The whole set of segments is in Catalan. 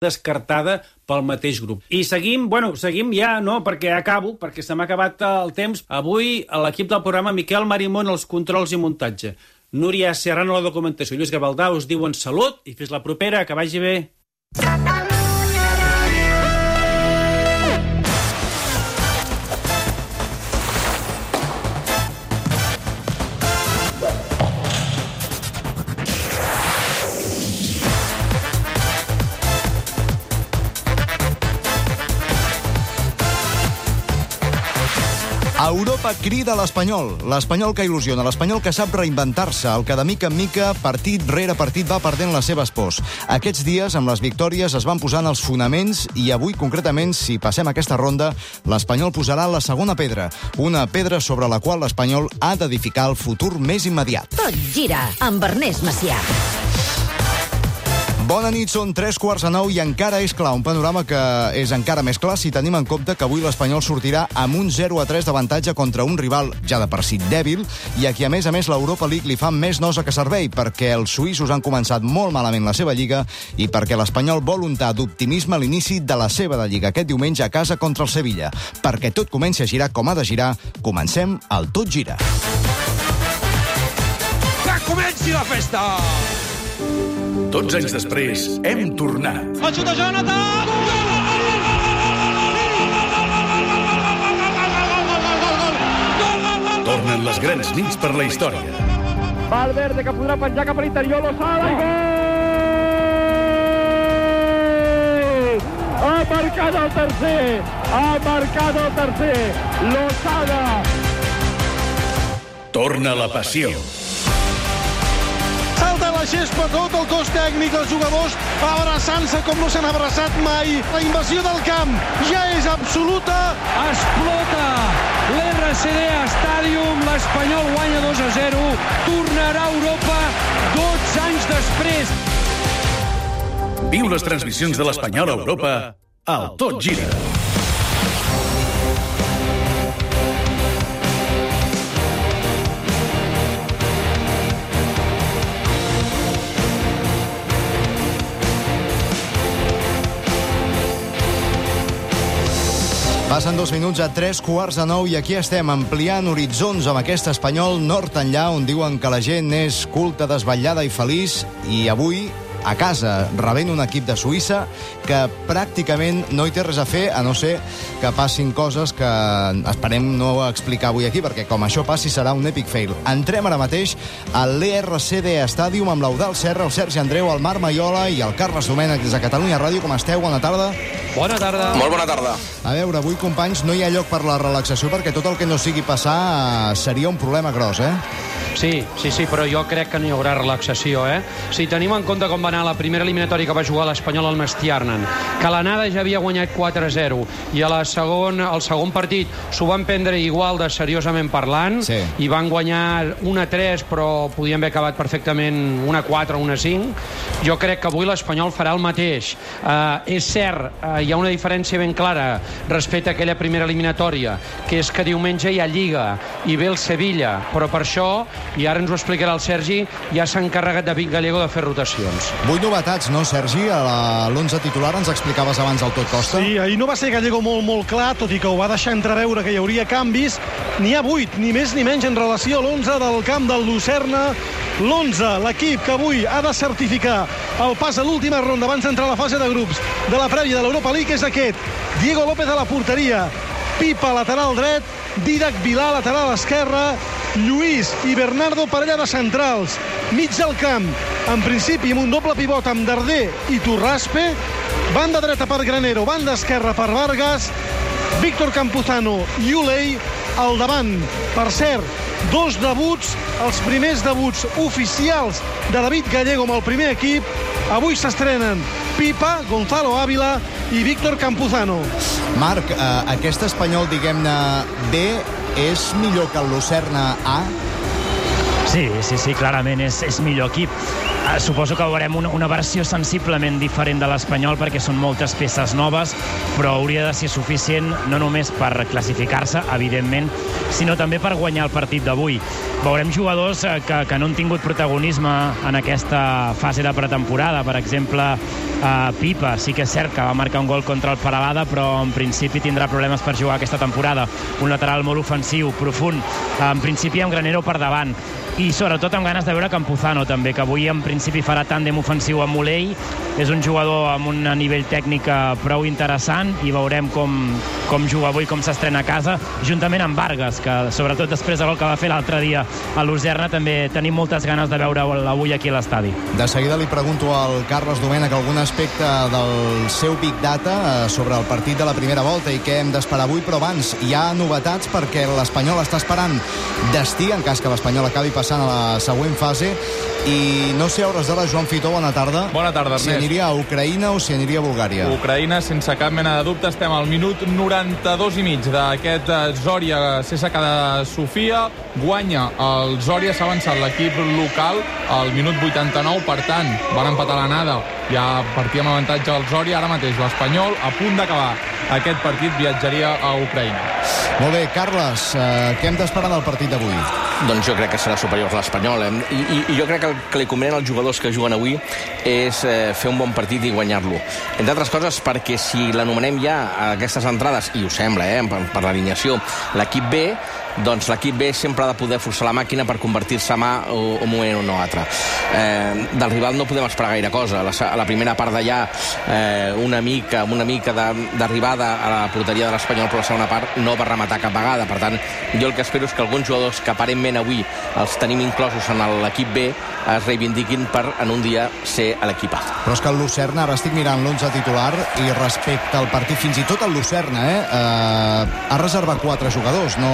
descartada pel mateix grup. I seguim, bueno, seguim ja, no, perquè acabo, perquè se m'ha acabat el temps. Avui, a l'equip del programa, Miquel Marimón, els controls i muntatge. Núria Serrano, la documentació. Lluís Gavaldà us diuen salut i fins la propera, que vagi bé. Europa crida l'Espanyol. L'Espanyol que il·lusiona, l'Espanyol que sap reinventar-se, el que de mica en mica, partit rere partit, va perdent les seves pors. Aquests dies, amb les victòries, es van posant els fonaments i avui, concretament, si passem aquesta ronda, l'Espanyol posarà la segona pedra. Una pedra sobre la qual l'Espanyol ha d'edificar el futur més immediat. Tot gira amb Ernest Macià. Bona nit, són tres quarts de nou i encara és clar, un panorama que és encara més clar si tenim en compte que avui l'Espanyol sortirà amb un 0 a 3 d'avantatge contra un rival ja de per si dèbil i a qui a més a més l'Europa League li fa més nosa que servei perquè els suïssos han començat molt malament la seva lliga i perquè l'Espanyol vol untar d'optimisme a l'inici de la seva de lliga aquest diumenge a casa contra el Sevilla. Perquè tot comenci a girar com ha de girar, comencem el Tot Gira. Que comenci la festa! Tots anys després, hem tornat. De Jonathan! Tornen les grans nits per la història. Valverde que podrà penjar cap a l'interior, Lozada i gol! Ha marcat el tercer! Ha marcat el tercer! Lozada! Torna la passió. Gespa tot el cos tècnic, els jugadors abraçant-se com no s'han abraçat mai. La invasió del camp ja és absoluta. Explota l'RCD Stadium, l'Espanyol guanya 2 a 0, tornarà a Europa 12 anys després. Viu les transmissions de l'Espanyol a Europa al Tot Gira. Passen dos minuts a tres quarts de nou i aquí estem ampliant horitzons amb aquest espanyol nord enllà on diuen que la gent és culta, desvetllada i feliç. I avui a casa rebent un equip de Suïssa que pràcticament no hi té res a fer a no ser que passin coses que esperem no explicar avui aquí perquè com això passi serà un epic fail. Entrem ara mateix a l'ERCD Stadium amb l'Eudal Serra, el Sergi Andreu, el Marc Maiola i el Carles Domènech des de Catalunya Ràdio. Com esteu? Bona tarda. Bona tarda. Molt bona tarda. A veure, avui, companys, no hi ha lloc per la relaxació perquè tot el que no sigui passar eh, seria un problema gros, eh? Sí, sí, sí, però jo crec que no hi haurà relaxació, eh? Si tenim en compte com va anar la primera eliminatòria que va jugar l'Espanyol al Mestiarnen, que l'anada ja havia guanyat 4-0 i a la segon, al segon partit s'ho van prendre igual de seriosament parlant Sí. i van guanyar 1-3 però podien haver acabat perfectament 1-4 o 1-5, jo crec que avui l'Espanyol farà el mateix. Uh, és cert, uh, hi ha una diferència ben clara respecte a aquella primera eliminatòria, que és que diumenge hi ha Lliga i ve el Sevilla, però per això i ara ens ho explicarà el Sergi, ja s'ha encarregat David Gallego de fer rotacions. Vuit novetats, no, Sergi? A la- l'11 titular ens explicaves abans el tot costa. Sí, ahir no va ser Gallego molt, molt clar, tot i que ho va deixar entreveure que hi hauria canvis. N'hi ha 8, ni més ni menys en relació a l'11 del camp del Lucerna. L'11, l'equip que avui ha de certificar el pas a l'última ronda abans d'entrar a la fase de grups de la prèvia de l'Europa League és aquest. Diego López a la porteria, Pipa lateral dret, Didac Vilà lateral esquerra, Lluís i Bernardo parella de centrals. Mig del camp, en principi amb un doble pivot amb Darder i Torraspe, banda dreta per Granero, banda esquerra per Vargas, Víctor Campuzano i Ulei al davant. Per cert, dos debuts, els primers debuts oficials de David Gallego amb el primer equip. Avui s'estrenen Pipa, Gonzalo Ávila i Víctor Campuzano. Marc, eh, aquest espanyol, diguem-ne, B és millor que el Lucerna A? Sí, sí, sí, clarament és, és millor equip. Uh, suposo que veurem una, una versió sensiblement diferent de l'Espanyol perquè són moltes peces noves, però hauria de ser suficient no només per classificar-se, evidentment, sinó també per guanyar el partit d'avui. Veurem jugadors uh, que, que no han tingut protagonisme en aquesta fase de pretemporada. Per exemple, uh, Pipa, sí que és cert que va marcar un gol contra el Paralada, però en principi tindrà problemes per jugar aquesta temporada. Un lateral molt ofensiu, profund, en principi amb Granero per davant i sobretot amb ganes de veure Campuzano també, que avui en principi farà tàndem ofensiu amb Molell és un jugador amb un nivell tècnic prou interessant i veurem com, com juga avui, com s'estrena a casa juntament amb Vargas, que sobretot després del que va fer l'altre dia a l'Userna també tenim moltes ganes de veure avui aquí a l'estadi. De seguida li pregunto al Carles Domènech algun aspecte del seu Big Data eh, sobre el partit de la primera volta i què hem d'esperar avui, però abans hi ha novetats perquè l'Espanyol està esperant destí en cas que l'Espanyol acabi passant a la següent fase i no sé a hores d'ara, Joan Fitó, bona tarda. Bona tarda, Si Ernest. aniria a Ucraïna o si aniria a Bulgària. Ucraïna, sense cap mena de dubte, estem al minut 92 i mig d'aquest eh, Zòria CSK de Sofia. Guanya el Zòria, s'ha avançat l'equip local al minut 89, per tant, van empatar l'anada. Ja partia amb avantatge el Zòria, ara mateix l'Espanyol, a punt d'acabar aquest partit, viatjaria a Ucraïna. Molt bé, Carles, eh, què hem d'esperar del partit d'avui? Doncs jo crec que serà superior a l'Espanyol. Eh? I, i, I jo crec que el que li convenen als jugadors que juguen avui és eh, fer un bon partit i guanyar-lo. Entre altres coses perquè si l'anomenem ja a aquestes entrades, i ho sembla, eh, per, per l'alineació, l'equip B, doncs l'equip B sempre ha de poder forçar la màquina per convertir-se a mà o, o moment o no altre. Eh, del rival no podem esperar gaire cosa. La, la primera part d'allà eh, una mica, una mica d'arribada a la porteria de l'Espanyol, però la segona part no va rematar cap vegada. Per tant, jo el que espero és que alguns jugadors que aparentment avui els tenim inclosos en l'equip B es reivindiquin per en un dia ser a l'equip A. Però és que el Lucerna, ara estic mirant l'11 titular i respecte al partit, fins i tot el Lucerna, eh, eh, ha reservat quatre jugadors, no...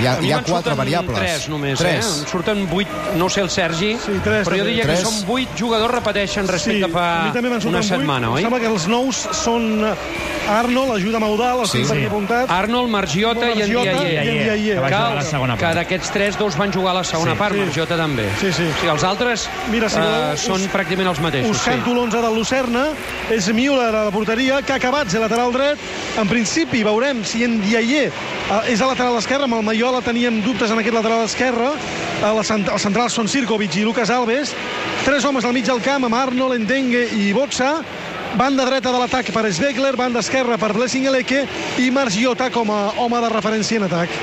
Hi ha, hi ha quatre variables. Tres només, tres. eh? Em surten vuit, no sé el Sergi, Sí, tres, però jo diria Tres. que són vuit jugadors repeteixen respecte sí, fa una setmana, vuit. oi? Em sembla que els nous són eh, Arnold, ajuda Maudal, els Sí, sí. apuntat. Arnold, Margiota i en Margiota Diaye. i en Diaye. Que d'aquests tres, dos van jugar a la segona Sí. part, Sí. Margiota també. Sí, sí. O sigui, els altres Mira, si voleu, eh, són us- pràcticament els mateixos. Us canto l'11 del Lucerna. És Müller a la porteria, que ha acabat de lateral dret. En principi veurem si en Diayer eh, és a lateral esquerre. Amb el Maiola teníem dubtes en aquest lateral esquerre. Eh, Els centrals són Sirkovic i Lucas Alves. Tres homes al mig del camp amb Arnold, Endengue i Botsa. Banda dreta de l'atac per Svegler, banda esquerra per Blessing Eleke i Margiota com a home de referència en atac.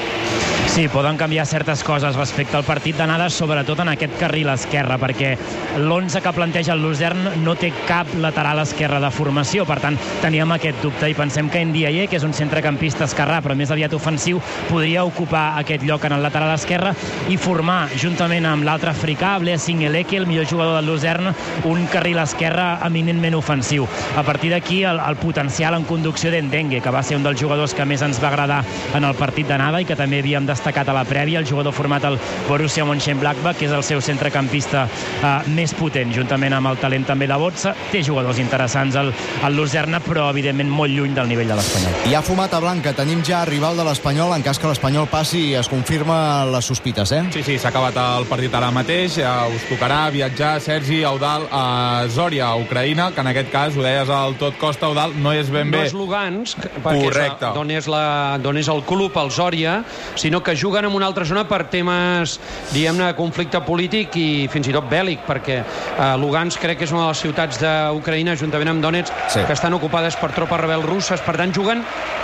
Sí, poden canviar certes coses respecte al partit d'anada, sobretot en aquest carril esquerre, perquè l'11 que planteja el Luzern no té cap lateral esquerre de formació, per tant, teníem aquest dubte i pensem que Ndiaye, que és un centrecampista esquerrà, però més aviat ofensiu, podria ocupar aquest lloc en el lateral esquerre i formar, juntament amb l'altre africà, Blessing Eleke, el millor jugador del Luzern, un carril esquerre eminentment ofensiu. A partir d'aquí, el, el potencial en conducció d'Endengue, que va ser un dels jugadors que més ens va agradar en el partit d'anada i que també havíem destacat a la prèvia, el jugador format al Borussia Mönchengladbach, que és el seu centrecampista eh, més potent, juntament amb el talent també de Botsa. Té jugadors interessants al, al Luzerna, però evidentment molt lluny del nivell de l'Espanyol. Hi ha fumata blanca, tenim ja rival de l'Espanyol en cas que l'Espanyol passi i es confirma les sospites, eh? Sí, sí, s'ha acabat el partit ara mateix. Ja us tocarà viatjar, Sergi, Eudal, a Zòria, a Ucraïna, que en aquest cas, ho deies al tot costa, Eudal, no és ben no bé. és Lugansk, perquè Correcte. és la, d'on és, la, d'on és el club, el Zòria, sinó que juguen en una altra zona per temes, diguem-ne, de conflicte polític i fins i tot bèl·lic, perquè eh, Lugansk crec que és una de les ciutats d'Ucraïna, juntament amb Donetsk, Sí. que estan ocupades per tropes rebels russes, per tant juguen,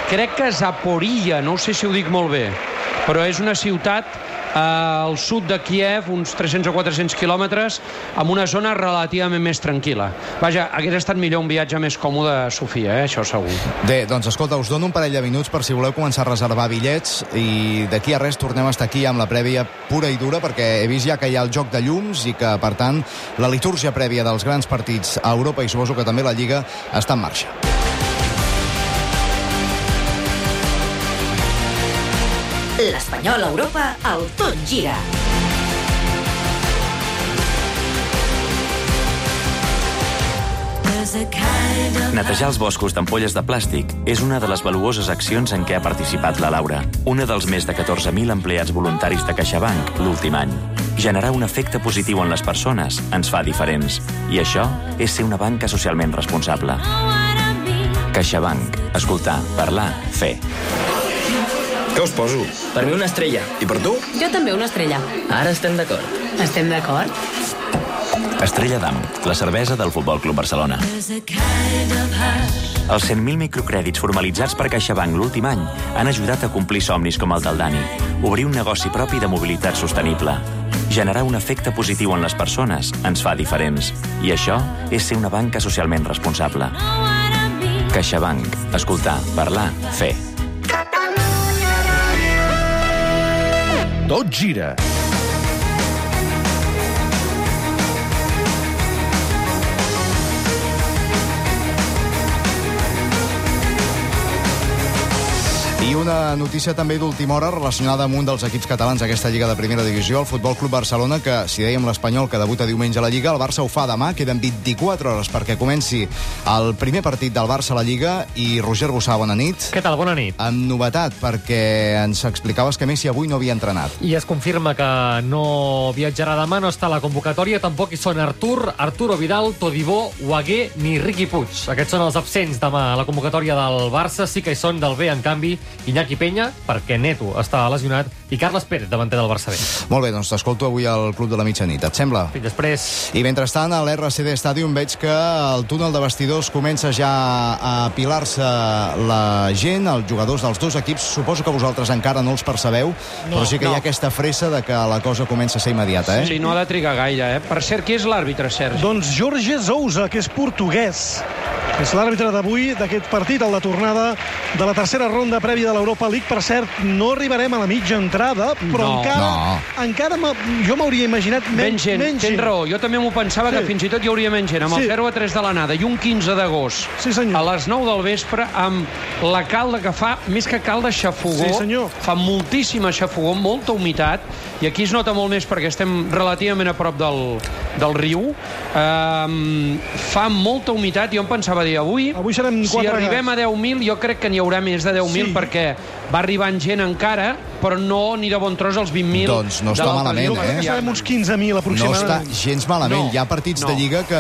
crec que a Zaporia, no sé si ho dic molt bé, però és una ciutat al sud de Kiev, uns 300 o 400 quilòmetres, amb una zona relativament més tranquil·la. Vaja, hagués estat millor un viatge més còmode a Sofia, eh? això segur. Bé, doncs escolta, us dono un parell de minuts per si voleu començar a reservar bitllets i d'aquí a res tornem a estar aquí amb la prèvia pura i dura perquè he vist ja que hi ha el joc de llums i que, per tant, la litúrgia prèvia dels grans partits a Europa i suposo que també la Lliga està en marxa. L'Espanyol a Europa al Tot Gira. Netejar els boscos d'ampolles de plàstic és una de les valuoses accions en què ha participat la Laura, una dels més de 14.000 empleats voluntaris de CaixaBank l'últim any. Generar un efecte positiu en les persones ens fa diferents, i això és ser una banca socialment responsable. CaixaBank. Escoltar, parlar, fer. Què us poso? Per mi una estrella. I per tu? Jo també una estrella. Ara estem d'acord. Estem d'acord? Estrella d'Am, la cervesa del Futbol Club Barcelona. Els 100.000 microcrèdits formalitzats per CaixaBank l'últim any han ajudat a complir somnis com el del Dani, obrir un negoci propi de mobilitat sostenible. Generar un efecte positiu en les persones ens fa diferents. I això és ser una banca socialment responsable. CaixaBank. Escoltar, parlar, fer. Tot gira. I una notícia també d'última hora relacionada amb un dels equips catalans d'aquesta Lliga de Primera Divisió, el Futbol Club Barcelona, que, si dèiem l'Espanyol, que debuta diumenge a la Lliga, el Barça ho fa demà, queden 24 hores perquè comenci el primer partit del Barça a la Lliga, i Roger Bossà, bona nit. Què tal? Bona nit. Amb novetat, perquè ens explicaves que Messi avui no havia entrenat. I es confirma que no viatjarà demà, no està a la convocatòria, tampoc hi són Artur, Arturo Vidal, Todibó, Huaguer ni Riqui Puig. Aquests són els absents demà a la convocatòria del Barça, sí que hi són del B, en canvi, Iñaki Peña, perquè Neto està lesionat, i Carles Pérez, davanter del Barça B. Molt bé, doncs t'escolto avui al Club de la Mitjanit, et sembla? Fins després. I mentrestant, a l'RCD Stadium veig que el túnel de vestidors comença ja a apilar-se la gent, els jugadors dels dos equips. Suposo que vosaltres encara no els percebeu, no, però sí que no. hi ha aquesta fressa de que la cosa comença a ser immediata, eh? Sí, no ha de trigar gaire, eh? Per cert, qui és l'àrbitre, Sergi? Doncs Jorge Sousa, que és portuguès. És l'àrbitre d'avui d'aquest partit, el de tornada de la tercera ronda prèvia de l'Europa League. Per cert, no arribarem a la mitja entrada, però No. encara, No. encara jo m'hauria imaginat menys, Menys gent, menys tens raó. Jo també m'ho pensava Sí. que fins i tot hi hauria menys gent. Amb Sí. el 0 a 3 de l'anada i un 15 d'agost sí, senyor. a les 9 del vespre amb la calda que fa, més que calda, xafogó. Sí, senyor. Fa moltíssima xafogó, molta humitat, i aquí es nota molt més perquè estem relativament a prop del, del riu. Um, fa molta humitat, jo em pensava dir avui... Avui serem si quatre arribem a 10.000, jo crec que n'hi haurà més de 10.000 Sí. perquè va arribant gent encara, però no ni de bon tros els 20.000 Doncs no està malament, eh? Que serem uns 15.000 No aproximadament. està gens malament. No, Hi ha partits no. de Lliga que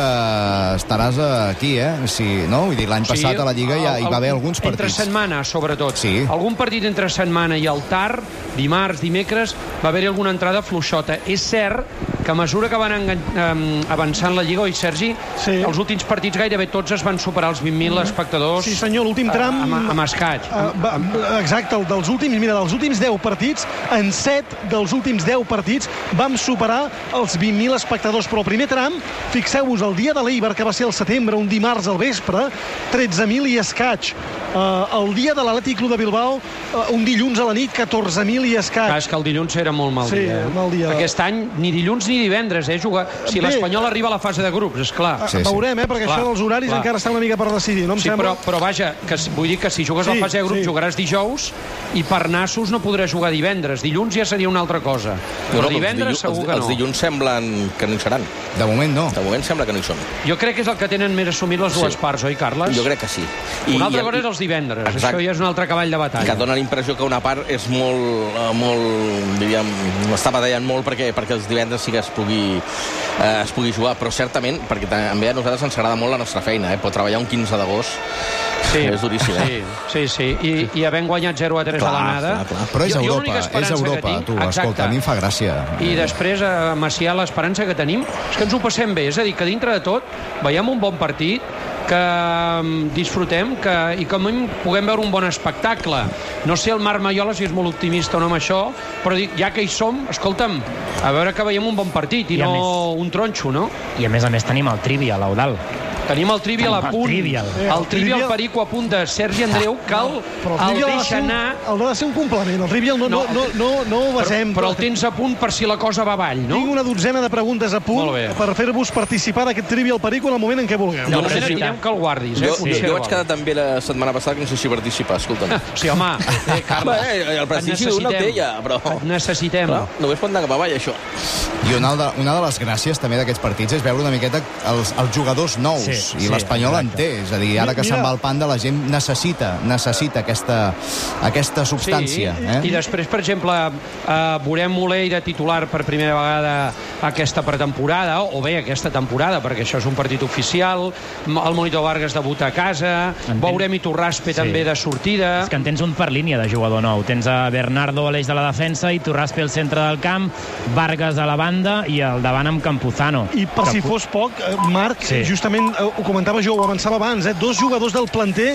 estaràs aquí, eh? Si, no? Vull dir, l'any passat a la Lliga ja hi va haver alguns Entre partits. setmana, sobretot. Sí. Algun partit entre setmana i el tard, dimarts, dimecres, va haver-hi alguna entrada fluixota. És cert que a mesura que van avançant la Lliga, oi, Sergi? Sí. Els últims partits gairebé tots es van superar els 20.000 espectadors. Sí, senyor, l'últim tram... A, amb, amb escaig. Uh, va, exacte, el dels últims, mira, dels últims 10 partits, en 7 dels últims 10 partits vam superar els 20.000 espectadors, però el primer tram, fixeu-vos, el dia de l'Eibar, que va ser el setembre, un dimarts al vespre, 13.000 i escaig. Uh, el dia de l'Atlètic Club de Bilbao, uh, un dilluns a la nit, 14.000 i escaig. Clar, és que el dilluns era molt mal Sí, dia. Eh? mal dia. Aquest any, ni dilluns ni divendres, eh? Jugar... Si l'Espanyol arriba a la fase de grups, és clar. Sí, Veurem, eh, perquè Clar, això dels horaris clar. encara està una mica per decidir, no em sí, sembla? però, però vaja, que, vull dir que si jugues Sí, a la fase de grup sí. jugaràs dijous i per nassos no podràs jugar divendres. Dilluns ja seria una altra cosa. Però divendres els, segur que els no. dilluns semblen que no hi seran. De moment no. De moment sembla que no hi són. Jo crec que és el que tenen més assumit les dues Sí. parts, oi, Carles? Jo crec que sí. Una altra cosa és els divendres. Exacte. Això ja és un altre cavall de batalla. que dona la impressió que una part és molt, eh, molt diríem, està batallant molt perquè, perquè els divendres sí que es pugui, eh, es pugui jugar, però certament, perquè també a nosaltres ens agrada molt la nostra feina, eh? però treballar un 15 d'agost Sí, és duríssim. sí, Eh? sí, sí. I, i havent guanyat 0 a 3 Clar, a l'anada... clar, clar. Però és Jo- jo Europa, l'única és Europa, tinc- tu, Exacte. escolta, a mi em fa gràcia. I després, a Macià, l'esperança que tenim és que ens ho passem bé. És a dir, que dintre de tot veiem un bon partit, que mm, disfrutem que, i que a puguem veure un bon espectacle. No sé el Marc Maiola si és molt optimista o no amb això, però dic, ja que hi som, escolta'm, a veure que veiem un bon partit i, I a no més- un tronxo, no? I a més a més tenim el Trivial, l'Eudal. Tenim el Trivial a el punt. Trivial. Eh, El el Trivial Trivial- Perico a punt de Sergi Andreu, el, Però el el deixa un- anar... El ha de ser un complement. El Trivial no, no, no, no, no ho Però, basem. però el tens a punt per si la cosa va avall, no? Tinc una dotzena de preguntes a punt per fer-vos participar d'aquest Trivial Perico en el moment en què vulgueu. No, no, necessitem. necessitem que el guardis, eh? Jo, Potser jo, jo el vaig quedar també la setmana passada que no sé si participar, escolta'm. Sí, home, eh, Carles. Bé, el prestigi d'un no necessitem. té ja, però... Et necessitem. Clar, només pot anar cap avall, això. I una de, una de les gràcies també d'aquests partits és veure una miqueta els, els jugadors nous, Sí. Sí, sí, I l'Espanyol en té. És a dir, ara que se'n va al panda, la gent necessita, necessita aquesta, aquesta substància. Sí, eh? i després, per exemple, eh, veurem Moleira titular per primera vegada aquesta pretemporada, o bé aquesta temporada, perquè això és un partit oficial, el Monitor Vargas debuta a casa, Entenc. veurem Iturraspe Sí. també de sortida... És que en tens un per línia de jugador nou. Tens a Bernardo a l'eix de la defensa i Torraspe al centre del camp, Vargas a la banda i al davant amb Campuzano. I per Que si fos poc, eh, Marc, Sí. justament ho comentava jo, ho avançava abans, eh, dos jugadors del planter